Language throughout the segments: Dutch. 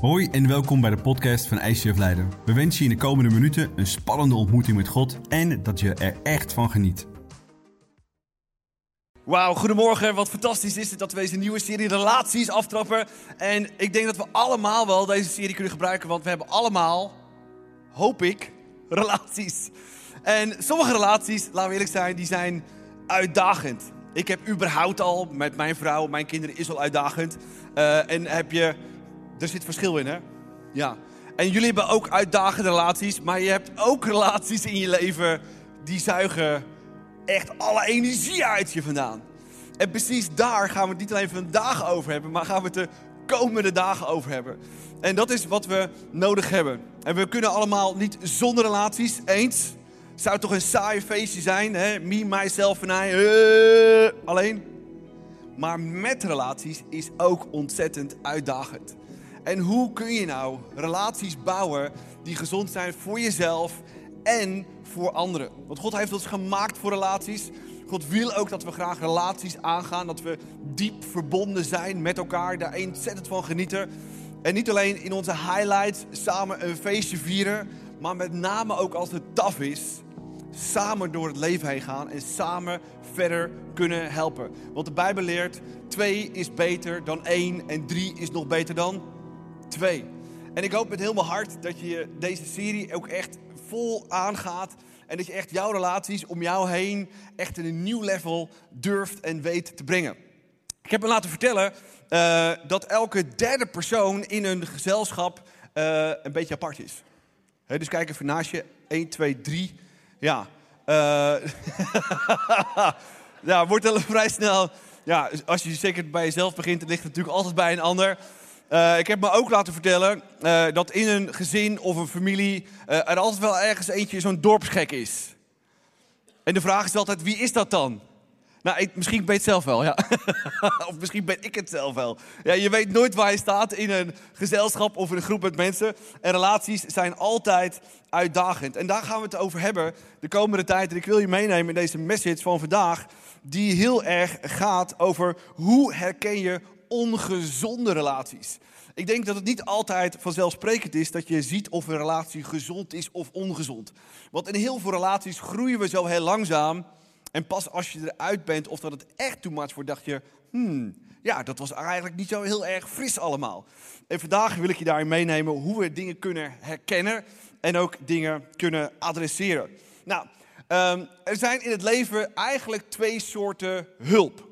Hoi en welkom bij de podcast van ICF Leiden. We wensen je in de komende minuten een spannende ontmoeting met God en dat je er echt van geniet. Wauw, goedemorgen. Wat fantastisch is het dat we deze nieuwe serie Relaties aftrappen. En ik denk dat we allemaal wel deze serie kunnen gebruiken, want we hebben allemaal, hoop ik, relaties. En sommige relaties, laten we eerlijk zijn, die zijn uitdagend. Ik heb überhaupt al met mijn vrouw, mijn kinderen, is al uitdagend. Uh, en heb je er zit verschil in, hè? Ja. En jullie hebben ook uitdagende relaties, maar je hebt ook relaties in je leven die zuigen echt alle energie uit je vandaan. En precies daar gaan we het niet alleen vandaag over hebben, maar gaan we het de komende dagen over hebben. En dat is wat we nodig hebben. En we kunnen allemaal niet zonder relaties, eens. Zou het toch een saai feestje zijn, hè? Me, myself en I, uh, alleen. Maar met relaties is ook ontzettend uitdagend. En hoe kun je nou relaties bouwen die gezond zijn voor jezelf en voor anderen? Want God heeft ons gemaakt voor relaties. God wil ook dat we graag relaties aangaan, dat we diep verbonden zijn met elkaar, daar ontzettend van genieten. En niet alleen in onze highlights samen een feestje vieren, maar met name ook als het taf is, samen door het leven heen gaan en samen verder kunnen helpen. Want de Bijbel leert, twee is beter dan één en drie is nog beter dan 2. En ik hoop met heel mijn hart dat je deze serie ook echt vol aangaat. En dat je echt jouw relaties om jou heen echt een nieuw level durft en weet te brengen. Ik heb me laten vertellen uh, dat elke derde persoon in een gezelschap uh, een beetje apart is. Dus kijk even naast je. 1, 2, 3. Ja. Uh, ja, wordt er vrij snel. Ja, als je zeker bij jezelf begint, ligt het natuurlijk altijd bij een ander. Uh, ik heb me ook laten vertellen uh, dat in een gezin of een familie uh, er altijd wel ergens eentje zo'n dorpsgek is. En de vraag is altijd, wie is dat dan? Nou, misschien ben je het zelf wel, ja. of misschien ben ik het zelf wel. Ja, je weet nooit waar je staat in een gezelschap of in een groep met mensen. En relaties zijn altijd uitdagend. En daar gaan we het over hebben de komende tijd. En ik wil je meenemen in deze message van vandaag. Die heel erg gaat over hoe herken je ongezonde relaties. Ik denk dat het niet altijd vanzelfsprekend is dat je ziet of een relatie gezond is of ongezond. Want in heel veel relaties groeien we zo heel langzaam. En pas als je eruit bent of dat het echt too much wordt, dacht je, hmm, ja, dat was eigenlijk niet zo heel erg fris allemaal. En vandaag wil ik je daarin meenemen hoe we dingen kunnen herkennen en ook dingen kunnen adresseren. Nou, um, er zijn in het leven eigenlijk twee soorten hulp.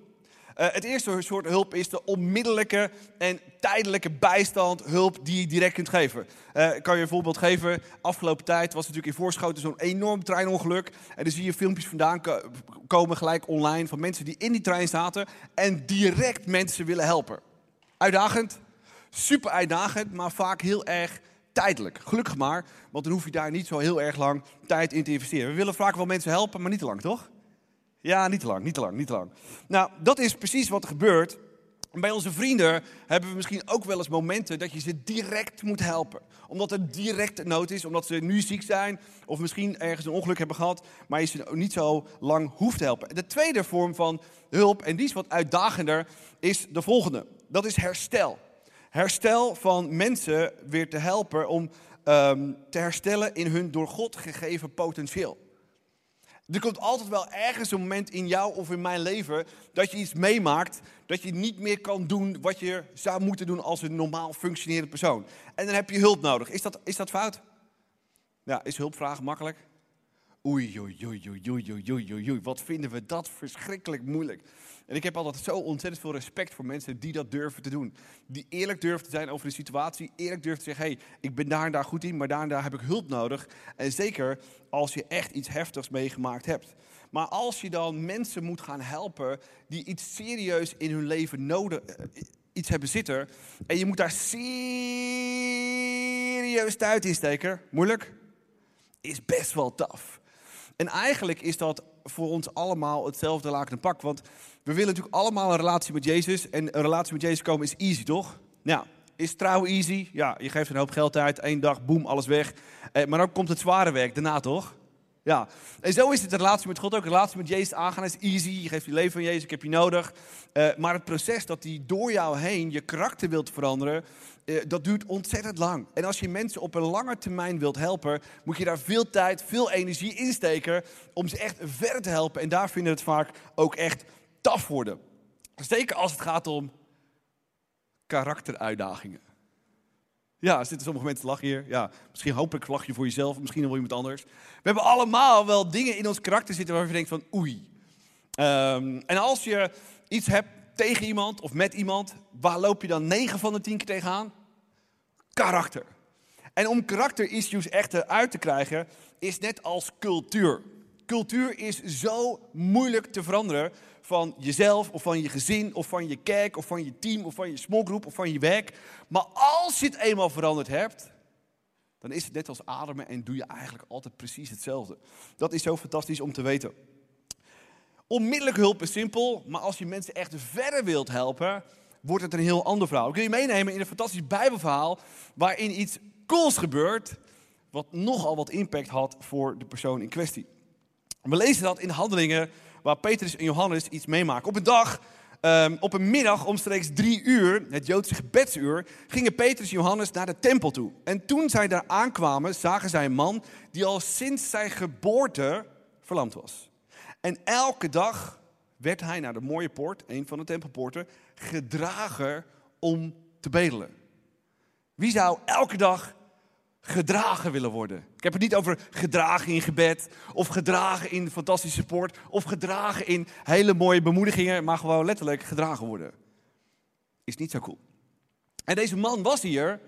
Uh, het eerste soort hulp is de onmiddellijke en tijdelijke bijstand, hulp die je direct kunt geven. Ik kan je een voorbeeld geven. Afgelopen tijd was natuurlijk in Voorschoten zo'n enorm treinongeluk. En dan zie je filmpjes vandaan komen gelijk online van mensen die in die trein zaten en direct mensen willen helpen. Uitdagend, super uitdagend, maar vaak heel erg tijdelijk. Gelukkig maar, want dan hoef je daar niet zo heel erg lang tijd in te investeren. We willen vaak wel mensen helpen, maar niet te lang, toch? Ja, niet te lang, niet te lang, niet te lang. Nou, dat is precies wat er gebeurt. Bij onze vrienden hebben we misschien ook wel eens momenten dat je ze direct moet helpen. Omdat er direct nood is, omdat ze nu ziek zijn of misschien ergens een ongeluk hebben gehad, maar je ze niet zo lang hoeft te helpen. De tweede vorm van hulp, en die is wat uitdagender, is de volgende. Dat is herstel. Herstel van mensen weer te helpen om um, te herstellen in hun door God gegeven potentieel. Er komt altijd wel ergens een moment in jou of in mijn leven dat je iets meemaakt dat je niet meer kan doen wat je zou moeten doen als een normaal functionerende persoon. En dan heb je hulp nodig. Is dat, is dat fout? Ja, is hulpvraag makkelijk? Oei, oei, oei, oei, oei, oei, oei, oei, wat vinden we dat verschrikkelijk moeilijk. En ik heb altijd zo ontzettend veel respect voor mensen die dat durven te doen. Die eerlijk durven te zijn over de situatie. Eerlijk durven te zeggen, hey, ik ben daar en daar goed in, maar daar en daar heb ik hulp nodig. En zeker als je echt iets heftigs meegemaakt hebt. Maar als je dan mensen moet gaan helpen die iets serieus in hun leven nodig, eh, iets hebben zitten. En je moet daar serieus tijd in steken. Moeilijk? Is best wel tough. En eigenlijk is dat voor ons allemaal hetzelfde laken pak. Want we willen natuurlijk allemaal een relatie met Jezus. En een relatie met Jezus komen is easy, toch? Ja, is trouw easy? Ja, je geeft een hoop geld uit, één dag, boem, alles weg. Eh, maar dan komt het zware werk daarna, toch? Ja, en zo is het de relatie met God ook. De relatie met Jezus aangaan is easy. Je geeft je leven aan Jezus, ik heb je nodig. Uh, maar het proces dat hij door jou heen je karakter wilt veranderen, uh, dat duurt ontzettend lang. En als je mensen op een lange termijn wilt helpen, moet je daar veel tijd, veel energie in steken om ze echt verder te helpen. En daar vinden het vaak ook echt taf worden. Zeker als het gaat om karakteruitdagingen. Ja, zitten sommige mensen lachen hier. Ja, misschien hopelijk lach je voor jezelf, misschien wel iemand anders. We hebben allemaal wel dingen in ons karakter zitten waar je denkt van oei. Um, en als je iets hebt tegen iemand of met iemand, waar loop je dan 9 van de 10 keer tegenaan? Karakter. En om karakterissues echt uit te krijgen, is net als cultuur. Cultuur is zo moeilijk te veranderen van jezelf of van je gezin of van je kerk of van je team of van je smallgroep of van je werk. Maar als je het eenmaal veranderd hebt, dan is het net als ademen en doe je eigenlijk altijd precies hetzelfde. Dat is zo fantastisch om te weten. Onmiddellijke hulp is simpel, maar als je mensen echt verder wilt helpen, wordt het een heel ander verhaal. Ik wil je meenemen in een fantastisch Bijbelverhaal waarin iets cools gebeurt, wat nogal wat impact had voor de persoon in kwestie. We lezen dat in Handelingen waar Petrus en Johannes iets meemaken. Op een dag, um, op een middag omstreeks drie uur, het Joodse gebedsuur, gingen Petrus en Johannes naar de tempel toe. En toen zij daar aankwamen, zagen zij een man die al sinds zijn geboorte verlamd was. En elke dag werd hij naar de mooie poort, een van de tempelpoorten, gedragen om te bedelen. Wie zou elke dag gedragen willen worden. Heb het niet over gedragen in gebed, of gedragen in fantastische sport, of gedragen in hele mooie bemoedigingen, maar gewoon letterlijk gedragen worden. Is niet zo cool. En deze man was hier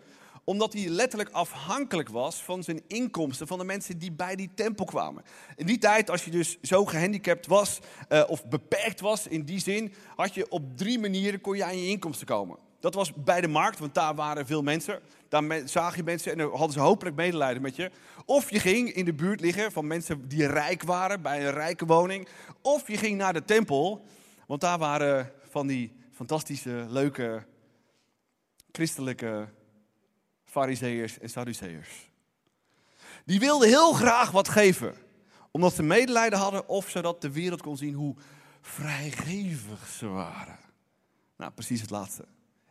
omdat hij letterlijk afhankelijk was van zijn inkomsten, van de mensen die bij die tempel kwamen. In die tijd, als je dus zo gehandicapt was, uh, of beperkt was in die zin, had je op drie manieren kon je aan je inkomsten komen. Dat was bij de markt, want daar waren veel mensen. Daar zag je mensen en dan hadden ze hopelijk medelijden met je. Of je ging in de buurt liggen van mensen die rijk waren, bij een rijke woning. Of je ging naar de tempel, want daar waren van die fantastische, leuke, christelijke fariseërs en sadduceërs. Die wilden heel graag wat geven, omdat ze medelijden hadden of zodat de wereld kon zien hoe vrijgevig ze waren. Nou, precies het laatste.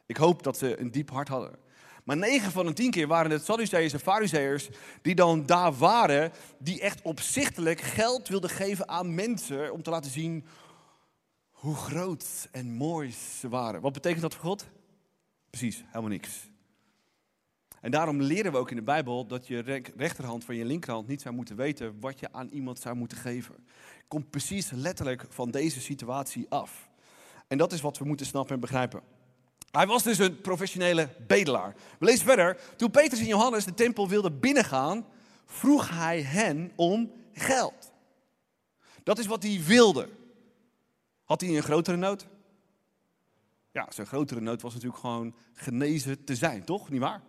Ik hoop dat ze een diep hart hadden. Maar 9 van de 10 keer waren het Sadduceërs en Fariseërs die dan daar waren, die echt opzichtelijk geld wilden geven aan mensen om te laten zien hoe groot en mooi ze waren. Wat betekent dat voor God? Precies, helemaal niks. En daarom leren we ook in de Bijbel dat je rechterhand van je linkerhand niet zou moeten weten wat je aan iemand zou moeten geven. Komt precies letterlijk van deze situatie af. En dat is wat we moeten snappen en begrijpen. Hij was dus een professionele bedelaar. We lezen verder. Toen Petrus en Johannes de tempel wilden binnengaan, vroeg hij hen om geld. Dat is wat hij wilde. Had hij een grotere nood? Ja, zijn grotere nood was natuurlijk gewoon genezen te zijn, toch? Niet waar?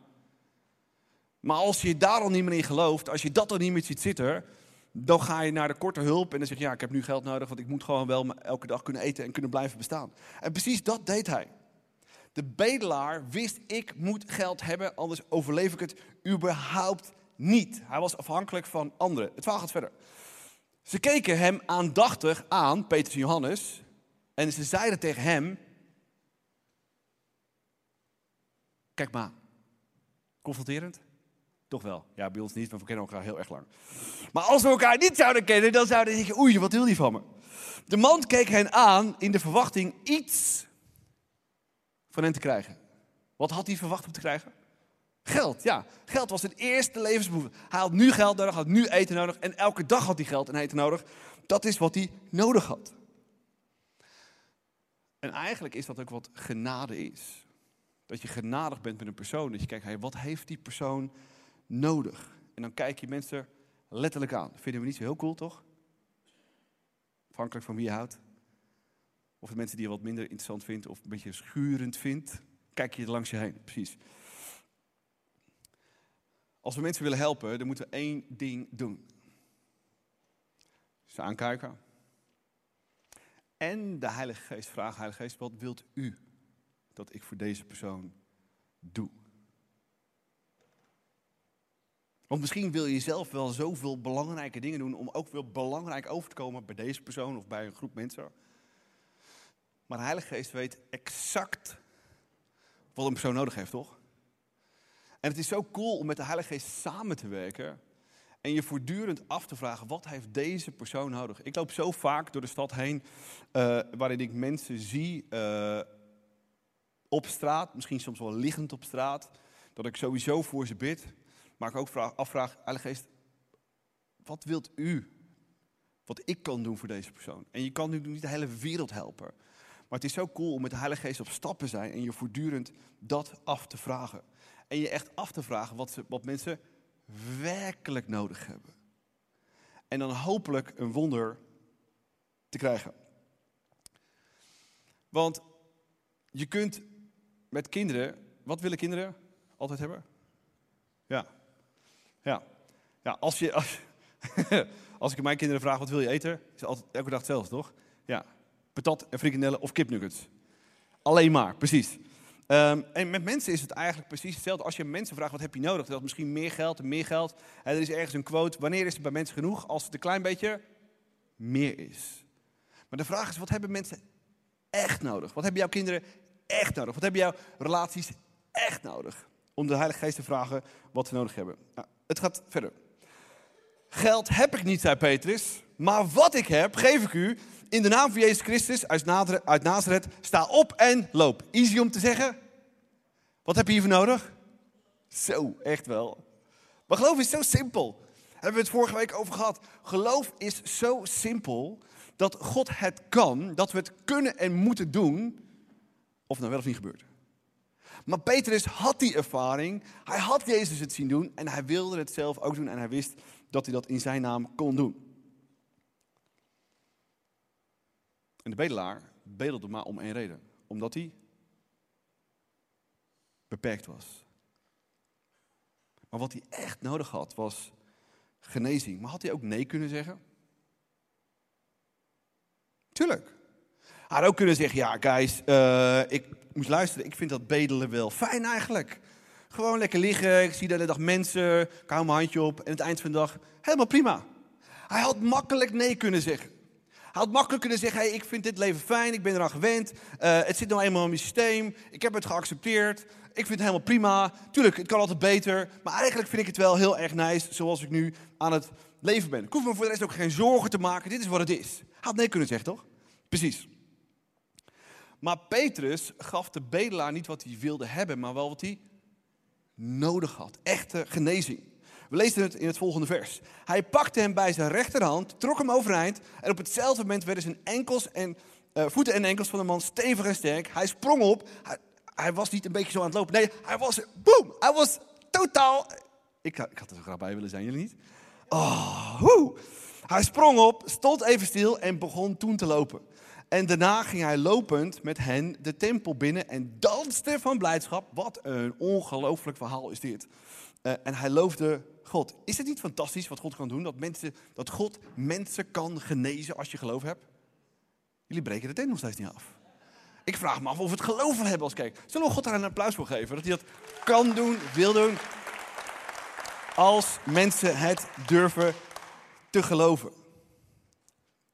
Maar als je daar al niet meer in gelooft, als je dat al niet meer ziet zitten, dan ga je naar de korte hulp en dan zeg je, ja, ik heb nu geld nodig, want ik moet gewoon wel elke dag kunnen eten en kunnen blijven bestaan. En precies dat deed hij. De bedelaar wist, ik moet geld hebben, anders overleef ik het überhaupt niet. Hij was afhankelijk van anderen. Het verhaal gaat verder. Ze keken hem aandachtig aan, Petrus en Johannes, en ze zeiden tegen hem, kijk maar, confronterend? Toch wel. Ja, bij ons niet, want we kennen elkaar heel erg lang. Maar als we elkaar niet zouden kennen, dan zouden we zeggen, oei, wat wil die van me? De man keek hen aan in de verwachting iets van te krijgen. Wat had hij verwacht om te krijgen? Geld, ja. Geld was zijn eerste levensbehoefte. Hij had nu geld nodig, had nu eten nodig en elke dag had hij geld en eten nodig. Dat is wat hij nodig had. En eigenlijk is dat ook wat genade is. Dat je genadig bent met een persoon. Dat je kijkt, hey, wat heeft die persoon nodig? En dan kijk je mensen letterlijk aan. Vinden we niet zo heel cool, toch? Afhankelijk van wie je houdt. Of de mensen die je wat minder interessant vindt of een beetje schurend vindt. Kijk je langs je heen, precies. Als we mensen willen helpen, dan moeten we één ding doen. Ze aankijken. En de Heilige Geest vragen, Heilige Geest, wat wilt u dat ik voor deze persoon doe? Want misschien wil je zelf wel zoveel belangrijke dingen doen om ook wel belangrijk over te komen bij deze persoon of bij een groep mensen. Maar de Heilige Geest weet exact wat een persoon nodig heeft, toch? En het is zo cool om met de Heilige Geest samen te werken. En je voortdurend af te vragen, wat heeft deze persoon nodig? Ik loop zo vaak door de stad heen, uh, waarin ik mensen zie uh, op straat, misschien soms wel liggend op straat, dat ik sowieso voor ze bid. Maar ik ook vraag, afvraag, Heilige Geest, wat wilt u? Wat ik kan doen voor deze persoon. En je kan nu niet de hele wereld helpen. Maar het is zo cool om met de Heilige Geest op stap te zijn en je voortdurend dat af te vragen. En je echt af te vragen wat, ze, wat mensen werkelijk nodig hebben. En dan hopelijk een wonder te krijgen. Want je kunt met kinderen, wat willen kinderen altijd hebben? Ja. Ja. Ja, als, je, als, als ik mijn kinderen vraag wat wil je eten, is altijd elke dag hetzelfde, toch? Ja. Patat en frikandellen of kipnuggets. Alleen maar, precies. Um, en met mensen is het eigenlijk precies hetzelfde. Als je mensen vraagt wat heb je nodig, dat misschien meer geld en meer geld. En er is ergens een quote, wanneer is het bij mensen genoeg? Als het een klein beetje meer is. Maar de vraag is, wat hebben mensen echt nodig? Wat hebben jouw kinderen echt nodig? Wat hebben jouw relaties echt nodig? Om de Heilige Geest te vragen wat ze nodig hebben. Nou, het gaat verder. Geld heb ik niet, zei Petrus. Maar wat ik heb, geef ik u. In de naam van Jezus Christus uit Nazareth, sta op en loop. Easy om te zeggen. Wat heb je hiervoor nodig? Zo, echt wel. Maar geloof is zo simpel. Hebben we het vorige week over gehad. Geloof is zo simpel dat God het kan, dat we het kunnen en moeten doen, of nou wel of niet gebeurt. Maar Petrus had die ervaring, hij had Jezus het zien doen en hij wilde het zelf ook doen en hij wist dat hij dat in zijn naam kon doen. En de bedelaar bedelde maar om één reden. Omdat hij beperkt was. Maar wat hij echt nodig had was genezing. Maar had hij ook nee kunnen zeggen? Tuurlijk. Hij had ook kunnen zeggen, ja guys, uh, ik moest luisteren, ik vind dat bedelen wel fijn eigenlijk. Gewoon lekker liggen, ik zie de hele dag mensen, ik hou mijn handje op en het eind van de dag, helemaal prima. Hij had makkelijk nee kunnen zeggen. Had makkelijk kunnen zeggen, hey, ik vind dit leven fijn, ik ben eraan gewend. Uh, het zit nou eenmaal in mijn systeem, ik heb het geaccepteerd. Ik vind het helemaal prima. Tuurlijk, het kan altijd beter. Maar eigenlijk vind ik het wel heel erg nice zoals ik nu aan het leven ben. Ik hoef me voor de rest ook geen zorgen te maken. Dit is wat het is. Had nee kunnen zeggen, toch? Precies. Maar Petrus gaf de bedelaar niet wat hij wilde hebben, maar wel wat hij nodig had. Echte genezing. We lezen het in het volgende vers. Hij pakte hem bij zijn rechterhand, trok hem overeind en op hetzelfde moment werden zijn enkels en uh, voeten en enkels van de man stevig en sterk. Hij sprong op. Hij, was niet een beetje zo aan het lopen. Nee, hij was, boem, hij was totaal... Ik, ik had er zo graag bij willen zijn, jullie niet? Oh, woe. Hij sprong op, stond even stil en begon toen te lopen. En daarna ging hij lopend met hen de tempel binnen en danste van blijdschap. Wat een ongelooflijk verhaal is dit. Uh, en hij loofde God. Is het niet fantastisch wat God kan doen? Dat, mensen, dat God mensen kan genezen als je geloof hebt? Jullie breken de tent nog steeds niet af. Ik vraag me af of we het geloof van hebben als kijk. Zullen we God daar een applaus voor geven? Dat hij dat kan doen, wil doen. Als mensen het durven te geloven.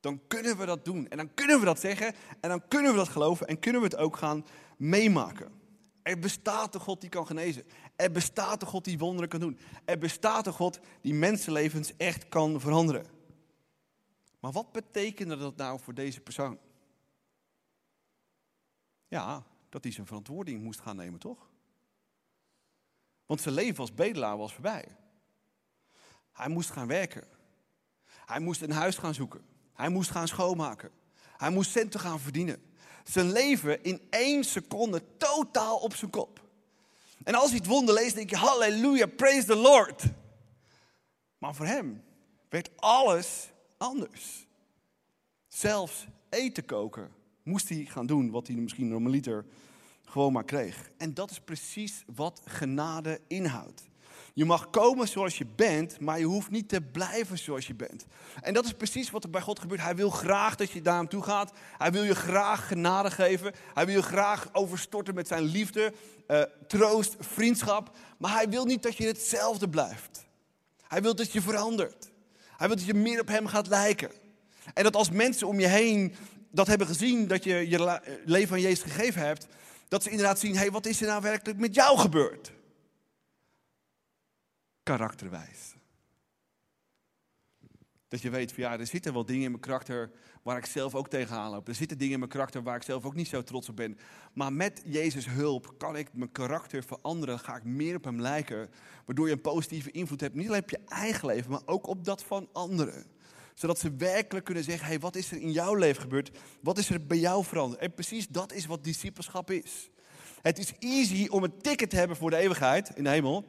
Dan kunnen we dat doen. En dan kunnen we dat zeggen. En dan kunnen we dat geloven. En kunnen we het ook gaan meemaken. Er bestaat een God die kan genezen. Er bestaat een God die wonderen kan doen. Er bestaat een God die mensenlevens echt kan veranderen. Maar wat betekende dat nou voor deze persoon? Ja, dat hij zijn verantwoording moest gaan nemen, toch? Want zijn leven als bedelaar was voorbij. Hij moest gaan werken. Hij moest een huis gaan zoeken. Hij moest gaan schoonmaken. Hij moest centen gaan verdienen. Zijn leven in één seconde totaal op zijn kop. En als hij het wonder leest, denk je, halleluja, praise the Lord. Maar voor hem werd alles anders. Zelfs eten koken moest hij gaan doen wat hij misschien normaliter gewoon maar kreeg. En dat is precies wat genade inhoudt. Je mag komen zoals je bent, maar je hoeft niet te blijven zoals je bent. En dat is precies wat er bij God gebeurt. Hij wil graag dat je daar naartoe gaat. Hij wil je graag genade geven. Hij wil je graag overstorten met zijn liefde, uh, troost, vriendschap. Maar hij wil niet dat je hetzelfde blijft. Hij wil dat je verandert. Hij wil dat je meer op hem gaat lijken. En dat als mensen om je heen dat hebben gezien, dat je je leven aan Jezus gegeven hebt, dat ze inderdaad zien, hé, hey, wat is er nou werkelijk met jou gebeurd? Karakterwijs. Dat je weet van ja, er zitten wel dingen in mijn karakter waar ik zelf ook tegenaan loop. Er zitten dingen in mijn karakter waar ik zelf ook niet zo trots op ben. Maar met Jezus hulp kan ik mijn karakter veranderen. Ga ik meer op hem lijken. Waardoor je een positieve invloed hebt. Niet alleen op je eigen leven, maar ook op dat van anderen. Zodat ze werkelijk kunnen zeggen, hey, wat is er in jouw leven gebeurd? Wat is er bij jou veranderd? En precies dat is wat discipelschap is. Het is easy om een ticket te hebben voor de eeuwigheid in de hemel.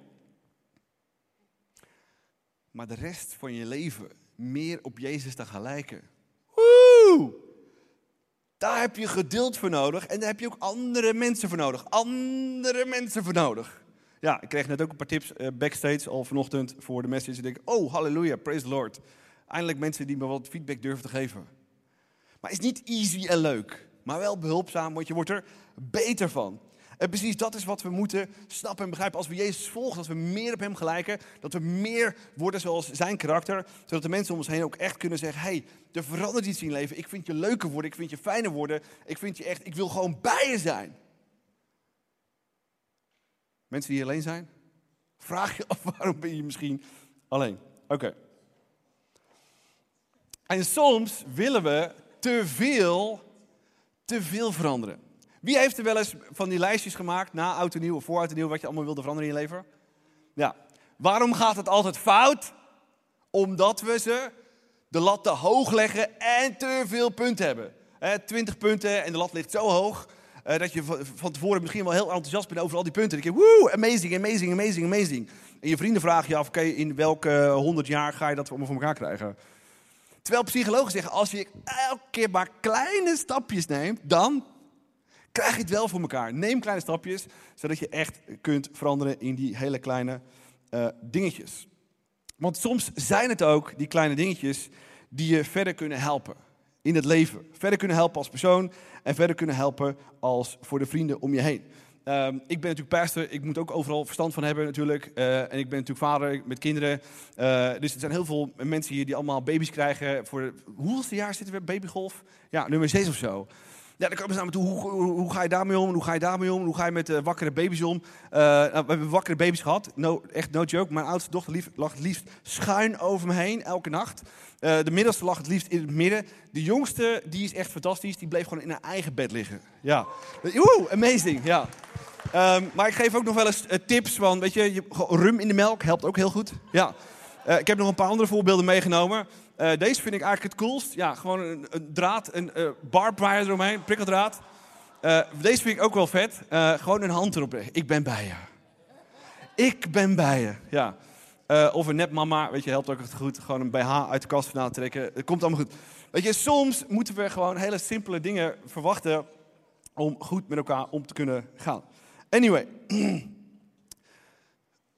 Maar de rest van je leven meer op Jezus te gaan lijken. Woe! Daar heb je geduld voor nodig en daar heb je ook andere mensen voor nodig. Andere mensen voor nodig. Ja, ik kreeg net ook een paar tips uh, backstage al vanochtend voor de message. Ik denk, oh halleluja, praise the Lord. Eindelijk mensen die me wat feedback durven te geven. Maar het is niet easy en leuk, maar wel behulpzaam, want je wordt er beter van. En precies dat is wat we moeten snappen en begrijpen. Als we Jezus volgen, dat we meer op Hem gelijken. Dat we meer worden zoals zijn karakter. Zodat de mensen om ons heen ook echt kunnen zeggen: hey, er verandert iets in je leven. Ik vind je leuker worden. Ik vind je fijner worden. Ik vind je echt, ik wil gewoon bij je zijn. Mensen die alleen zijn? Vraag je af waarom ben je misschien alleen? Oké. En soms willen we te veel, te veel veranderen. Wie heeft er wel eens van die lijstjes gemaakt, na oud en nieuw of voor oud en nieuw, wat je allemaal wilde veranderen in je leven? Ja. Waarom gaat het altijd fout? Omdat we ze de lat te hoog leggen en te veel punten hebben. He, 20 punten en de lat ligt zo hoog eh, dat je van tevoren misschien wel heel enthousiast bent over al die punten. Dan denk je, woe, amazing, amazing, amazing, amazing. En je vrienden vragen je af, in welke 100 jaar ga je dat voor elkaar krijgen? Terwijl psychologen zeggen, als je elke keer maar kleine stapjes neemt, dan krijg je het wel voor elkaar. Neem kleine stapjes, zodat je echt kunt veranderen in die hele kleine uh, dingetjes. Want soms zijn het ook die kleine dingetjes die je verder kunnen helpen in het leven. Verder kunnen helpen als persoon en verder kunnen helpen als voor de vrienden om je heen. Um, ik ben natuurlijk pastor, ik moet ook overal verstand van hebben natuurlijk. Uh, en ik ben natuurlijk vader met kinderen. Uh, dus er zijn heel veel mensen hier die allemaal baby's krijgen. Voor hoeveelste jaar zitten we babygolf? Ja, nummer 6 of zo. Ja, dan komen naar me toe. Hoe, hoe, ga je daarmee om? Hoe ga je daarmee om? Hoe ga je met uh, wakkere baby's om? Uh, nou, we hebben wakkere baby's gehad. Echt no joke. Mijn oudste dochter lief, lag het liefst schuin over me heen elke nacht. Uh, de middelste lag het liefst in het midden. De jongste, die is echt fantastisch. Die bleef gewoon in haar eigen bed liggen. Ja. Oeh, amazing. Ja. Um, maar ik geef ook nog wel eens tips van, weet je, rum in de melk helpt ook heel goed. Ja. ik heb nog een paar andere voorbeelden meegenomen. Uh, deze vind ik eigenlijk het coolst. Ja, gewoon een, draad, een uh, barbed wire eromheen, prikkeldraad. Uh, deze vind ik ook wel vet. gewoon een hand erop. Ik ben bij je. Ik ben bij je, ja. of een nepmama, weet je, helpt ook echt goed. Gewoon een BH uit de kast vandaan trekken. Het komt allemaal goed. Weet je, soms moeten we gewoon hele simpele dingen verwachten om goed met elkaar om te kunnen gaan. Anyway.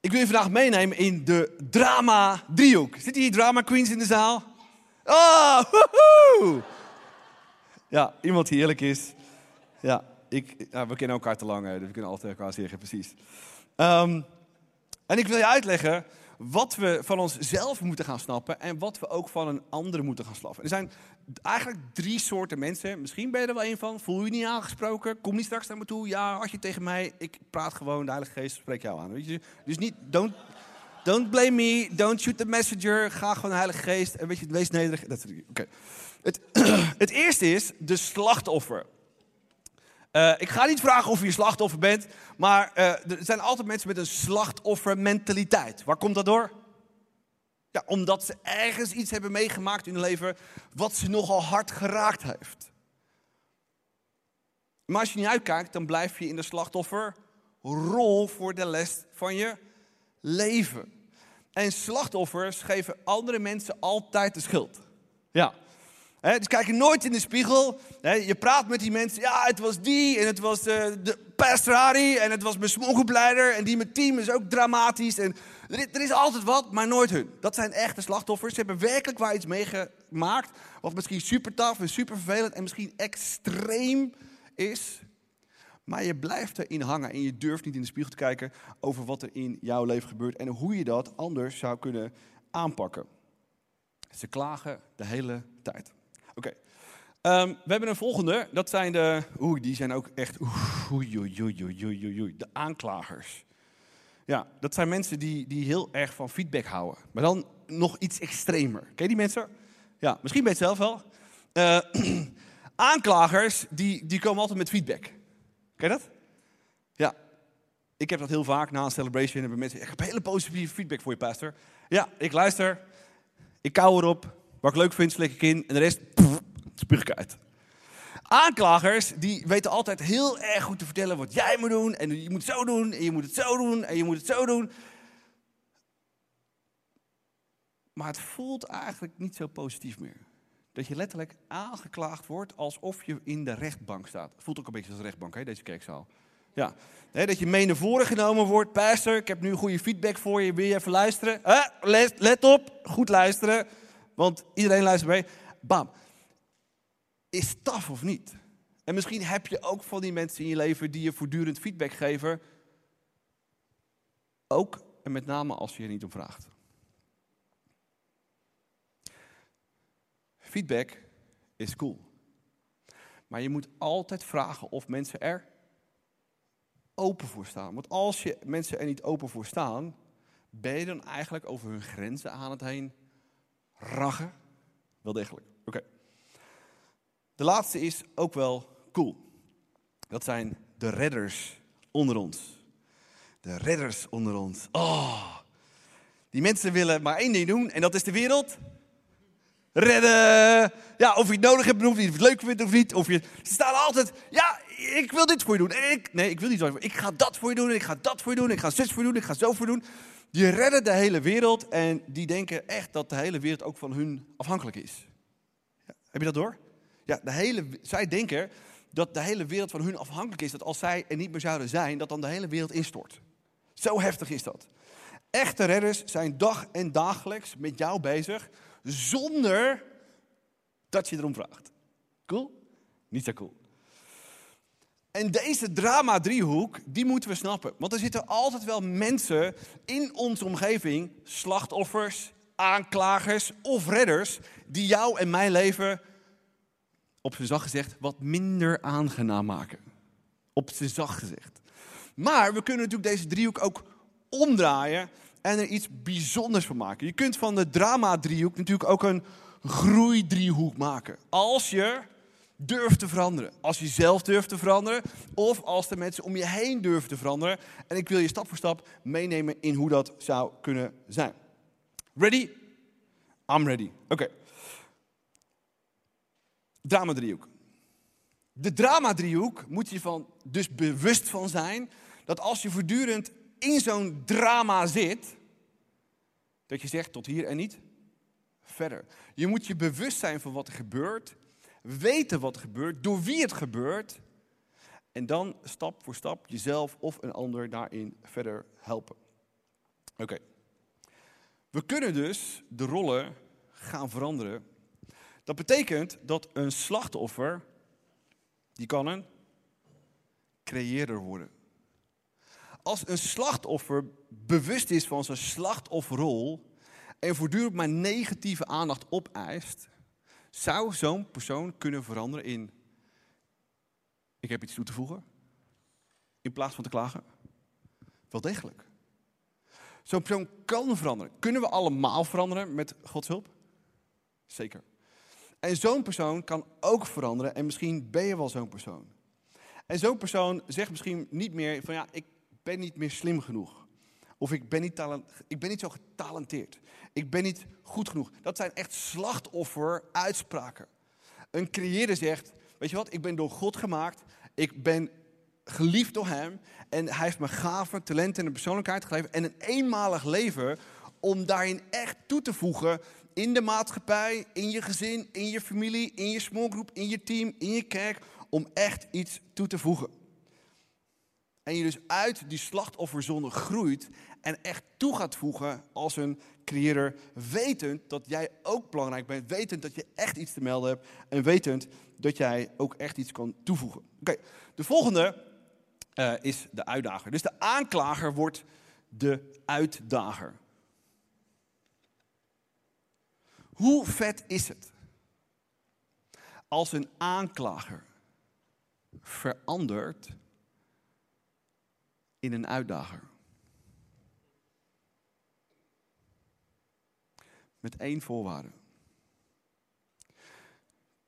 Ik wil je vandaag meenemen in de drama driehoek. Zitten hier drama queens in de zaal? Oh! Ja, iemand die eerlijk is. Ja, ik, we kennen elkaar te lang, dus we kunnen altijd elkaar zeggen, precies. Um, en ik wil je uitleggen wat we van onszelf moeten gaan snappen en wat we ook van een ander moeten gaan snappen. Er zijn eigenlijk drie soorten mensen. Misschien ben je er wel een van. Voel je, niet aangesproken? Kom niet straks naar me toe. Ja, als je tegen mij. Ik praat gewoon. De Heilige Geest spreekt jou aan. Weet je? Dus niet. Don't, don't blame me. Don't shoot the messenger. Ga gewoon de Heilige Geest. En weet je, wees nederig. Dat, het, het eerste is de slachtoffer. Uh, ik ga niet vragen of je slachtoffer bent, maar uh, er zijn altijd mensen met een slachtoffermentaliteit. Waar komt dat door? Ja, omdat ze ergens iets hebben meegemaakt in hun leven wat ze nogal hard geraakt heeft. Maar als je niet uitkijkt, dan blijf je in de slachtofferrol voor de les van je leven. En slachtoffers geven andere mensen altijd de schuld. Ja. Dus kijk je nooit in de spiegel. je praat met die mensen. Ja, het was die en het was de, uh, de pastor en het was mijn smokkelbleider. En die met team is ook dramatisch. En er, is altijd wat, maar nooit hun. Dat zijn echte slachtoffers. Ze hebben werkelijk waar iets meegemaakt. Wat misschien super tof en super vervelend en misschien extreem is. Maar je blijft erin hangen en je durft niet in de spiegel te kijken over wat er in jouw leven gebeurt en hoe je dat anders zou kunnen aanpakken. Ze klagen de hele tijd. Oké. Ehm, we hebben een volgende. Dat zijn de. Oeh, die zijn ook echt. Oei, oei, oei, oei, oei. De aanklagers. Ja, dat zijn mensen die, die heel erg van feedback houden. Maar dan nog iets extremer. Ken je die mensen? Ja, misschien ben je het zelf wel. Uh, aanklagers, die, die komen altijd met feedback. Ken je dat? Ja. Ik heb dat heel vaak na een celebration. Hebben mensen, ik heb hele positieve feedback voor je, pastor. Ja, ik luister. Ik kou erop. Wat ik leuk vind, slik ik in. En de rest, spuug ik uit. Aanklagers, die weten altijd heel erg goed te vertellen wat jij moet doen. En je moet het zo doen, en je moet het zo doen, en je moet het zo doen. Maar het voelt eigenlijk niet zo positief meer. Dat je letterlijk aangeklaagd wordt alsof je in de rechtbank staat. Voelt ook een beetje als rechtbank, hè, deze kerkzaal. Ja, dat je mee naar voren genomen wordt. Pastor, ik heb nu goede feedback voor je. Wil je even luisteren? let op, goed luisteren. Want iedereen luistert mee. Bam. Is taf of niet? En misschien heb je ook van die mensen in je leven die je voortdurend feedback geven. Ook en met name als je er niet om vraagt. Feedback is cool. Maar je moet altijd vragen of mensen er open voor staan. Want als je mensen er niet open voor staan, ben je dan eigenlijk over hun grenzen aan het heen raggen? Wel degelijk. Oké. De laatste is ook wel cool. Dat zijn de redders onder ons. De redders onder ons. Oh, die mensen willen maar één ding doen en dat is de wereld redden. Ja, of je het nodig hebt of je het leuk vindt of niet. Of je, ze staan altijd, ja, ik wil dit voor je doen. ik, nee, ik wil niet zo. Ik ga dat voor je doen, ik ga dat voor je doen, ik ga zus voor je doen, ik ga zo voor je doen. Die redden de hele wereld en die denken echt dat de hele wereld ook van hun afhankelijk is. Ja, heb je dat door? Ja, de hele, zij denken dat de hele wereld van hun afhankelijk is. Dat als zij er niet meer zouden zijn, dat dan de hele wereld instort. Zo heftig is dat. Echte redders zijn dag en dagelijks met jou bezig zonder dat je erom vraagt. Cool? Niet zo cool. En deze drama-driehoek, die moeten we snappen. Want er zitten altijd wel mensen in onze omgeving, slachtoffers, aanklagers of redders, die jou en mijn leven, op zijn zacht gezegd, wat minder aangenaam maken. Op zijn zacht gezegd. Maar we kunnen natuurlijk deze driehoek ook omdraaien en er iets bijzonders van maken. Je kunt van de drama-driehoek natuurlijk ook een groeidriehoek maken. Als je durft te veranderen. Als je zelf durft te veranderen. Of als de mensen om je heen durven te veranderen. En ik wil je stap voor stap meenemen in hoe dat zou kunnen zijn. Ready? I'm ready. Oké. Okay. Drama-driehoek. De drama-driehoek moet je van dus bewust van zijn dat als je voortdurend in zo'n drama zit, dat je zegt tot hier en niet verder. Je moet je bewust zijn van wat er gebeurt, weten wat er gebeurt, door wie het gebeurt, en dan stap voor stap jezelf of een ander daarin verder helpen. Oké. We kunnen dus de rollen gaan veranderen. Dat betekent dat een slachtoffer, die kan een creëerder worden als een slachtoffer bewust is van zijn slachtofferrol en voortdurend maar negatieve aandacht opeist, zou zo'n persoon kunnen veranderen in: ik heb iets toe te voegen, in plaats van te klagen? Wel degelijk. Zo'n persoon kan veranderen. Kunnen we allemaal veranderen met Gods hulp? Zeker. En zo'n persoon kan ook veranderen en misschien ben je wel zo'n persoon. En zo'n persoon zegt misschien niet meer van ja, ik ben niet meer slim genoeg. Of ik ben niet, talent, ik ben niet zo getalenteerd. Ik ben niet goed genoeg. Dat zijn echt slachtoffer-uitspraken. Een creëerder zegt: Weet je wat, ik ben door God gemaakt. Ik ben geliefd door Hem. En Hij heeft me gaven, talenten en een persoonlijkheid gegeven. En een eenmalig leven om daarin echt toe te voegen in de maatschappij, in je gezin, in je familie, in je smallgroep, in je team, in je kerk. Om echt iets toe te voegen. En je dus uit die slachtofferzone groeit en echt toe gaat voegen als een creëerder. Wetend dat jij ook belangrijk bent. Wetend dat je echt iets te melden hebt. En wetend dat jij ook echt iets kan toevoegen. Oké, de volgende eh, is de uitdager. Dus de aanklager wordt de uitdager. Hoe vet is het als een aanklager verandert in een uitdager? Met één voorwaarde.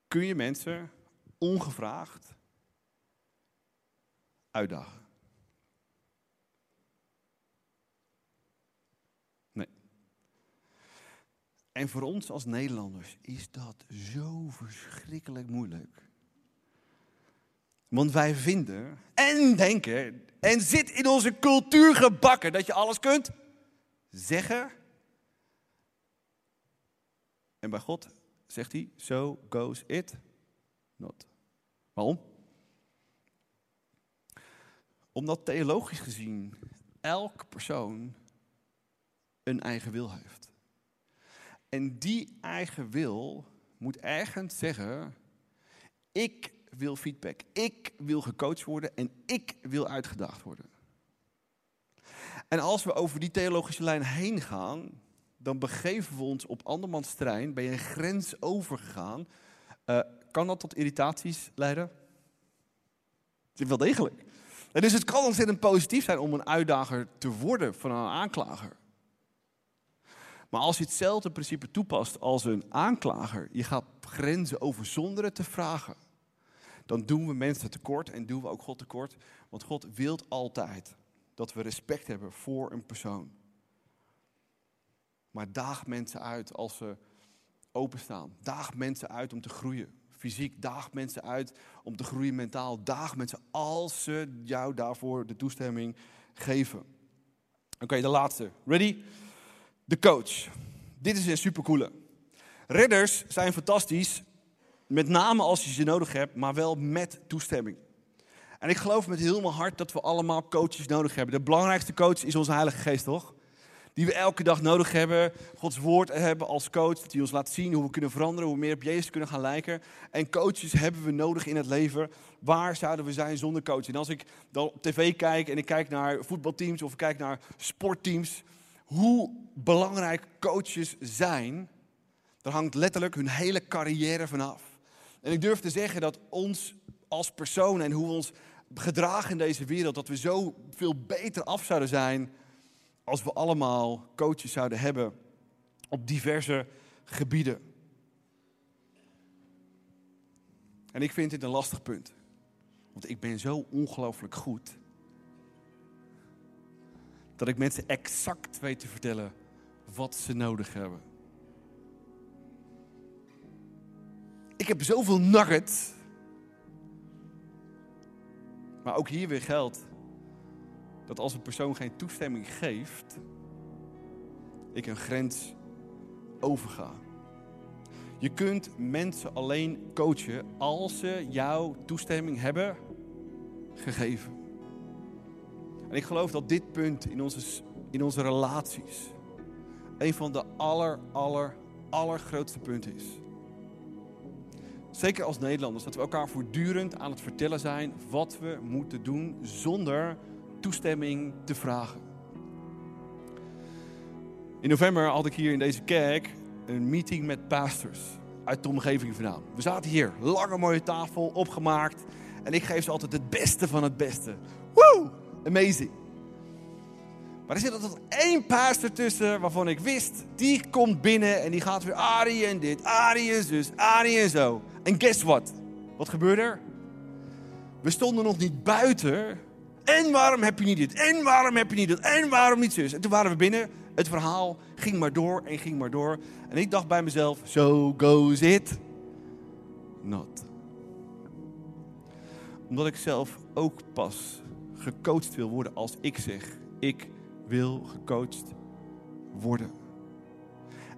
Kun je mensen ongevraagd uitdagen? Nee. En voor ons als Nederlanders is dat zo verschrikkelijk moeilijk. Want wij vinden en denken en zit in onze cultuur gebakken dat je alles kunt zeggen. En bij God zegt hij, so goes it not. Waarom? Omdat theologisch gezien elke persoon een eigen wil heeft. En die eigen wil moet ergens zeggen, ik wil feedback, ik wil gecoacht worden en ik wil uitgedaagd worden. En als we over die theologische lijn heen gaan, dan begeven we ons op andermans terrein, ben je een grens overgegaan. Uh, kan dat tot irritaties leiden? Het wel degelijk. En dus het kan ontzettend positief zijn om een uitdager te worden van een aanklager. Maar als je hetzelfde principe toepast als een aanklager, je gaat grenzen over zonder te vragen, dan doen we mensen tekort en doen we ook God tekort. Want God wil altijd dat we respect hebben voor een persoon. Maar daag mensen uit als ze openstaan. Daag mensen uit om te groeien. Fysiek, daag mensen uit om te groeien mentaal. Daag mensen als ze jou daarvoor de toestemming geven. Oké, de laatste. Ready? De coach. Dit is een supercoole. Redders zijn fantastisch, met name als je ze nodig hebt, maar wel met toestemming. En ik geloof met heel mijn hart dat we allemaal coaches nodig hebben. De belangrijkste coach is onze Heilige Geest, toch? die we elke dag nodig hebben. Gods woord hebben als coach, hij ons laat zien hoe we kunnen veranderen, hoe we meer op Jezus kunnen gaan lijken. En coaches hebben we nodig in het leven. Waar zouden we zijn zonder coach? En als ik dan op tv kijk en ik kijk naar voetbalteams of ik kijk naar sportteams, hoe belangrijk coaches zijn, daar hangt letterlijk hun hele carrière vanaf. En ik durf te zeggen dat ons als persoon en hoe we ons gedragen in deze wereld, dat we zo veel beter af zouden zijn als we allemaal coaches zouden hebben op diverse gebieden. En ik vind dit een lastig punt. Want ik ben zo ongelooflijk goed. Dat ik mensen exact weet te vertellen wat ze nodig hebben. Ik heb zoveel nugget. Maar ook hier weer geldt dat als een persoon geen toestemming geeft, ik een grens overga. Je kunt mensen alleen coachen als ze jouw toestemming hebben gegeven. En ik geloof dat dit punt in onze, in onze relaties een van de aller, aller, allergrootste punten is. Zeker als Nederlanders, dat we elkaar voortdurend aan het vertellen zijn wat we moeten doen zonder toestemming te vragen. In november had ik hier in deze kerk een meeting met pastors uit de omgeving vandaan. We zaten hier, lange mooie tafel, opgemaakt. En ik geef ze altijd het beste van het beste. Woo! Amazing. Maar er zit altijd één pastor tussen waarvan ik wist, die komt binnen en die gaat weer Arie en dit, Arie en zus, Arie en zo. En guess what? Wat gebeurde er? We stonden nog niet buiten en waarom heb je niet dit? En waarom heb je niet dat? En waarom niet zus? En toen waren we binnen. Het verhaal ging maar door en ging maar door. En ik dacht bij mezelf, so goes it not. Omdat ik zelf ook pas gecoacht wil worden als ik zeg, ik wil gecoacht worden.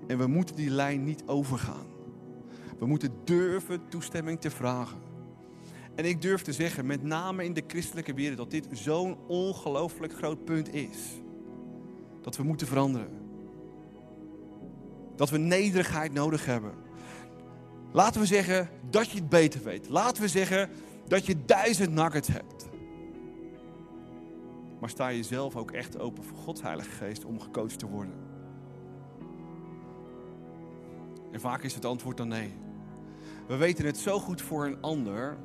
En we moeten die lijn niet overgaan. We moeten durven toestemming te vragen. En ik durf te zeggen, met name in de christelijke wereld, dat dit zo'n ongelooflijk groot punt is. Dat we moeten veranderen. Dat we nederigheid nodig hebben. Laten we zeggen dat je het beter weet. Laten we zeggen dat je duizend nuggets hebt. Maar sta je zelf ook echt open voor Gods Heilige Geest om gecoacht te worden? En vaak is het antwoord dan nee. We weten het zo goed voor een ander,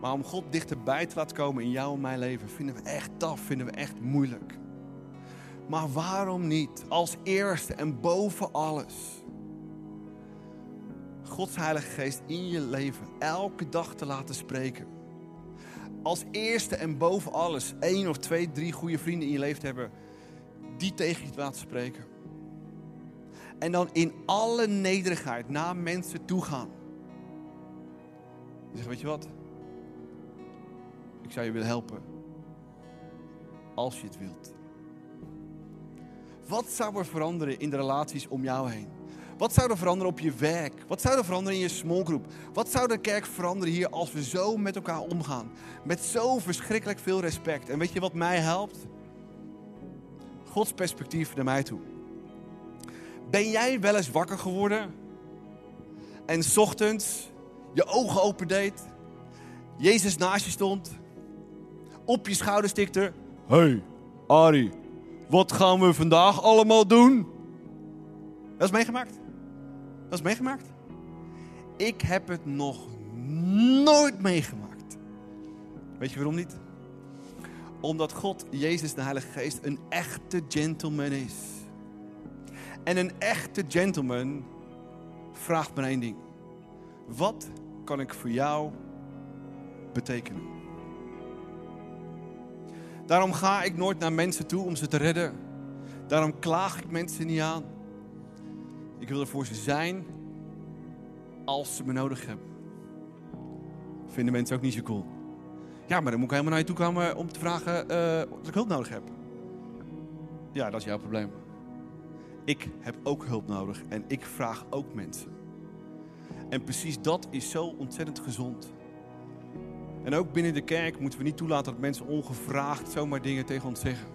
maar om God dichterbij te laten komen in jouw en mijn leven vinden we echt taf, vinden we echt moeilijk. Maar waarom niet als eerste en boven alles Gods Heilige Geest in je leven elke dag te laten spreken? Als eerste en boven alles één of twee, drie goede vrienden in je leven te hebben die tegen je te laten spreken. En dan in alle nederigheid naar mensen toe gaan. Zeg, weet je wat? Ik zou je willen helpen. Als je het wilt. Wat zou er veranderen in de relaties om jou heen? Wat zou er veranderen op je werk? Wat zou er veranderen in je smallgroep? Wat zou de kerk veranderen hier als we zo met elkaar omgaan? Met zo verschrikkelijk veel respect. En weet je wat mij helpt? Gods perspectief naar mij toe. Ben jij wel eens wakker geworden en ochtends je ogen opendeed, Jezus naast je stond, op je schouder stikte: Hey, Ari, wat gaan we vandaag allemaal doen? Dat is meegemaakt. Dat is meegemaakt. Ik heb het nog nooit meegemaakt. Weet je waarom niet? Omdat God, Jezus, de Heilige Geest, een echte gentleman is. En een echte gentleman vraagt maar één ding. Wat kan ik voor jou betekenen? Daarom ga ik nooit naar mensen toe om ze te redden. Daarom klaag ik mensen niet aan. Ik wil er voor ze zijn als ze me nodig hebben. Vinden mensen ook niet zo cool. Ja, maar dan moet ik helemaal naar je toe komen om te vragen uh, ik hulp nodig heb. Ja, dat is jouw probleem. Ik heb ook hulp nodig en ik vraag ook mensen. En precies dat is zo ontzettend gezond. En ook binnen de kerk moeten we niet toelaten dat mensen ongevraagd zomaar dingen tegen ons zeggen.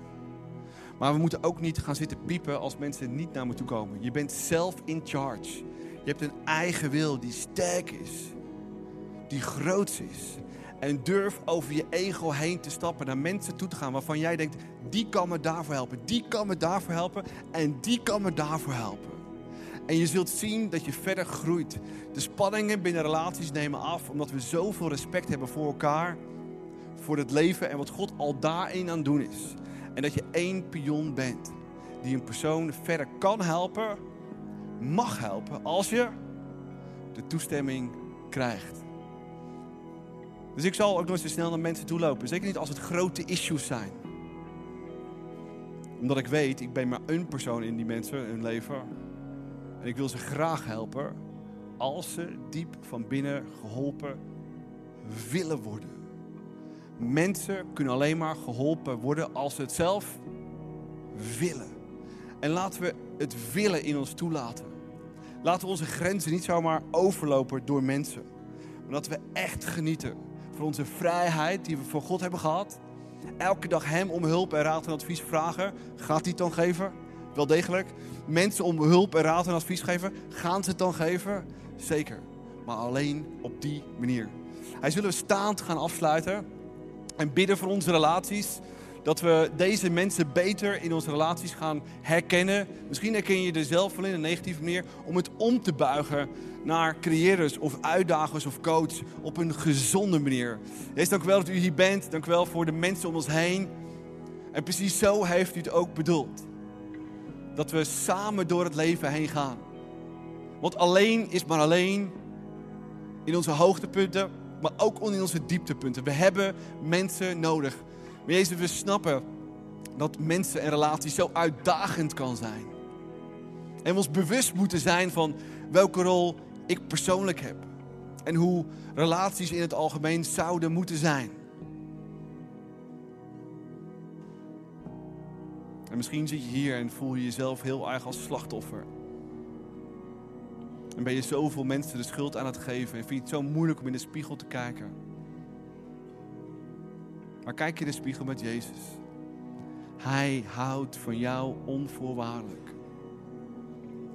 Maar we moeten ook niet gaan zitten piepen als mensen niet naar me toe komen. Je bent zelf in charge. Je hebt een eigen wil die sterk is, die groot is. En durf over je ego heen te stappen, naar mensen toe te gaan waarvan jij denkt, die kan me daarvoor helpen, die kan me daarvoor helpen en die kan me daarvoor helpen. En je zult zien dat je verder groeit. De spanningen binnen relaties nemen af omdat we zoveel respect hebben voor elkaar, voor het leven en wat God al daarin aan het doen is. En dat je één pion bent die een persoon verder kan helpen, mag helpen als je de toestemming krijgt. Dus ik zal ook nooit zo snel naar mensen toe lopen. Zeker niet als het grote issues zijn. Omdat ik weet, ik ben maar een persoon in die mensen, hun leven. En ik wil ze graag helpen als ze diep van binnen geholpen willen worden. Mensen kunnen alleen maar geholpen worden als ze het zelf willen. En laten we het willen in ons toelaten. Laten we onze grenzen niet zomaar overlopen door mensen. Maar dat we echt genieten van onze vrijheid die we voor God hebben gehad. Elke dag Hem om hulp en raad en advies vragen. Gaat hij het dan geven? Wel degelijk. Mensen om hulp en raad en advies geven. Gaan ze het dan geven? Zeker. Maar alleen op die manier. Hij zullen we staand gaan afsluiten. En bidden voor onze relaties. Dat we deze mensen beter in onze relaties gaan herkennen. Misschien herken je er zelf wel in een negatieve manier. Om het om te buigen naar creëerders of uitdagers of coach op een gezonde manier. Heer, dank wel dat u hier bent. Dank u wel voor de mensen om ons heen. En precies zo heeft u het ook bedoeld. Dat we samen door het leven heen gaan. Want alleen is maar alleen in onze hoogtepunten, maar ook in onze dieptepunten. We hebben mensen nodig. Maar Jezus, we snappen dat mensen en relaties zo uitdagend kan zijn. En we ons bewust moeten zijn van welke rol ik persoonlijk heb. En hoe relaties in het algemeen zouden moeten zijn. En misschien zit je hier en voel je jezelf heel erg als slachtoffer. En ben je zoveel mensen de schuld aan het geven en vind je het zo moeilijk om in de spiegel te kijken. Maar kijk in de spiegel met Jezus. Hij houdt van jou onvoorwaardelijk.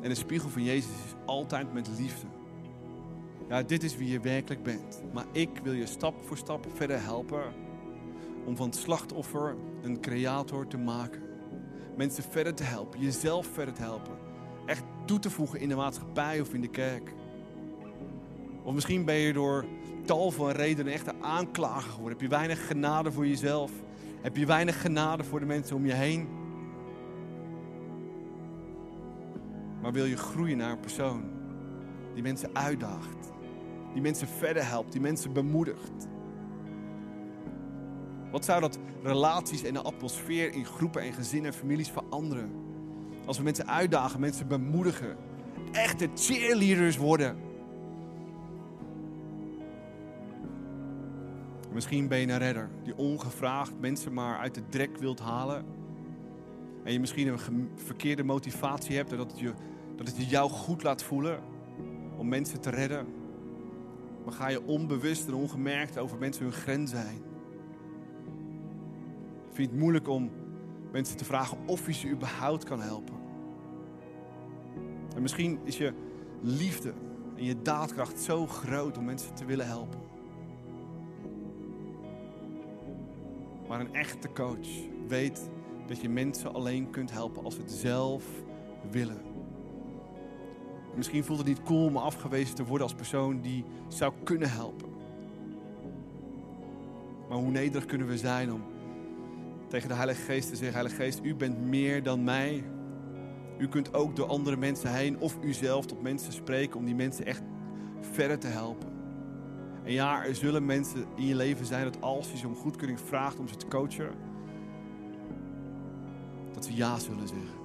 En de spiegel van Jezus is altijd met liefde. Ja, dit is wie je werkelijk bent. Maar ik wil je stap voor stap verder helpen om van slachtoffer een creator te maken. Mensen verder te helpen, jezelf verder te helpen. Echt toe te voegen in de maatschappij of in de kerk. Of misschien ben je door tal van redenen echt een aanklager geworden. Heb je weinig genade voor jezelf? Heb je weinig genade voor de mensen om je heen? Maar wil je groeien naar een persoon die mensen uitdaagt, die mensen verder helpt, die mensen bemoedigt? Wat zou dat relaties en de atmosfeer in groepen en gezinnen en families veranderen? Als we mensen uitdagen, mensen bemoedigen, echte cheerleaders worden. Misschien ben je een redder die ongevraagd mensen maar uit de drek wilt halen. En je misschien een verkeerde motivatie hebt dat het, je, dat het je jou goed laat voelen om mensen te redden. Maar ga je onbewust en ongemerkt over mensen hun grenzen heen. Vind het moeilijk om mensen te vragen of je ze überhaupt kan helpen. En misschien is je liefde en je daadkracht zo groot om mensen te willen helpen. Maar een echte coach weet dat je mensen alleen kunt helpen als ze het zelf willen. Misschien voelt het niet cool om afgewezen te worden als persoon die zou kunnen helpen. Maar hoe nederig kunnen we zijn om tegen de Heilige Geest te zeggen: Heilige Geest, u bent meer dan mij. U kunt ook door andere mensen heen of u zelf tot mensen spreken om die mensen echt verder te helpen. En ja, er zullen mensen in je leven zijn dat als je ze om goedkeuring vraagt om ze te coachen, dat ze ja zullen zeggen.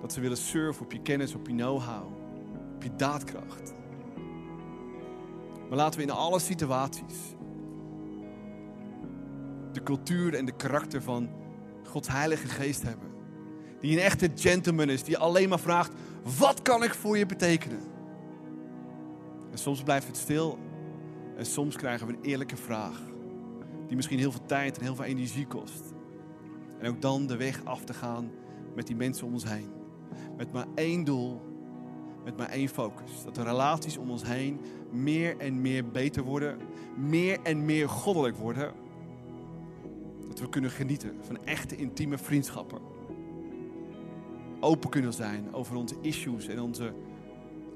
Dat ze willen surfen op je kennis, op je know-how, op je daadkracht. Maar laten we in alle situaties de cultuur en de karakter van Gods Heilige Geest hebben. Die een echte gentleman is, die alleen maar vraagt: wat kan ik voor je betekenen? En soms blijft het stil en soms krijgen we een eerlijke vraag, die misschien heel veel tijd en heel veel energie kost. En ook dan de weg af te gaan met die mensen om ons heen. Met maar één doel, met maar één focus. Dat de relaties om ons heen meer en meer beter worden, meer en meer goddelijk worden dat we kunnen genieten van echte intieme vriendschappen. Open kunnen zijn over onze issues en onze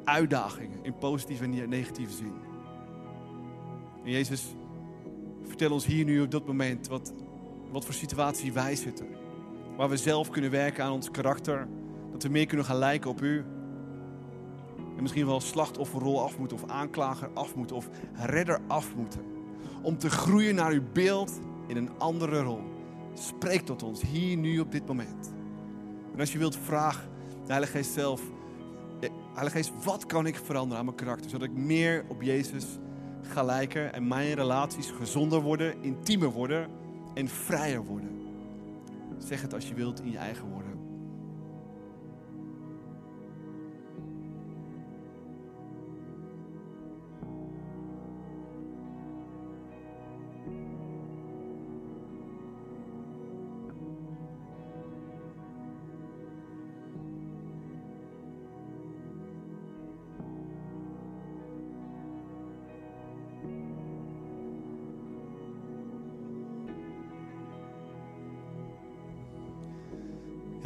uitdagingen in positieve en negatieve zin. En Jezus, vertel ons hier nu op dat moment wat, wat voor situatie wij zitten. Waar we zelf kunnen werken aan ons karakter. Dat we meer kunnen gaan lijken op U. En misschien wel slachtofferrol af moeten, of aanklager af moeten, of redder af moeten. Om te groeien naar uw beeld in een andere rol. Spreek tot ons hier, nu, op dit moment. En als je wilt, vraag de Heilige Geest zelf. Eh, Heilige Geest, wat kan ik veranderen aan mijn karakter? Zodat ik meer op Jezus ga lijken en mijn relaties gezonder worden, intiemer worden en vrijer worden. Zeg het als je wilt in je eigen woorden.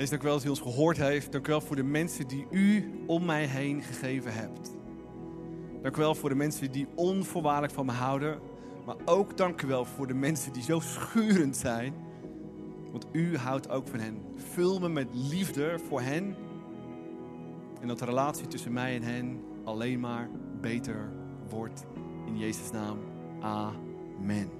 Dank u wel dat u ons gehoord heeft. Dank u wel voor de mensen die u om mij heen gegeven hebt. Dank u wel voor de mensen die onvoorwaardelijk van me houden. Maar ook dank u wel voor de mensen die zo schurend zijn. Want u houdt ook van hen. Vul me met liefde voor hen. En dat de relatie tussen mij en hen alleen maar beter wordt. In Jezus' naam. Amen.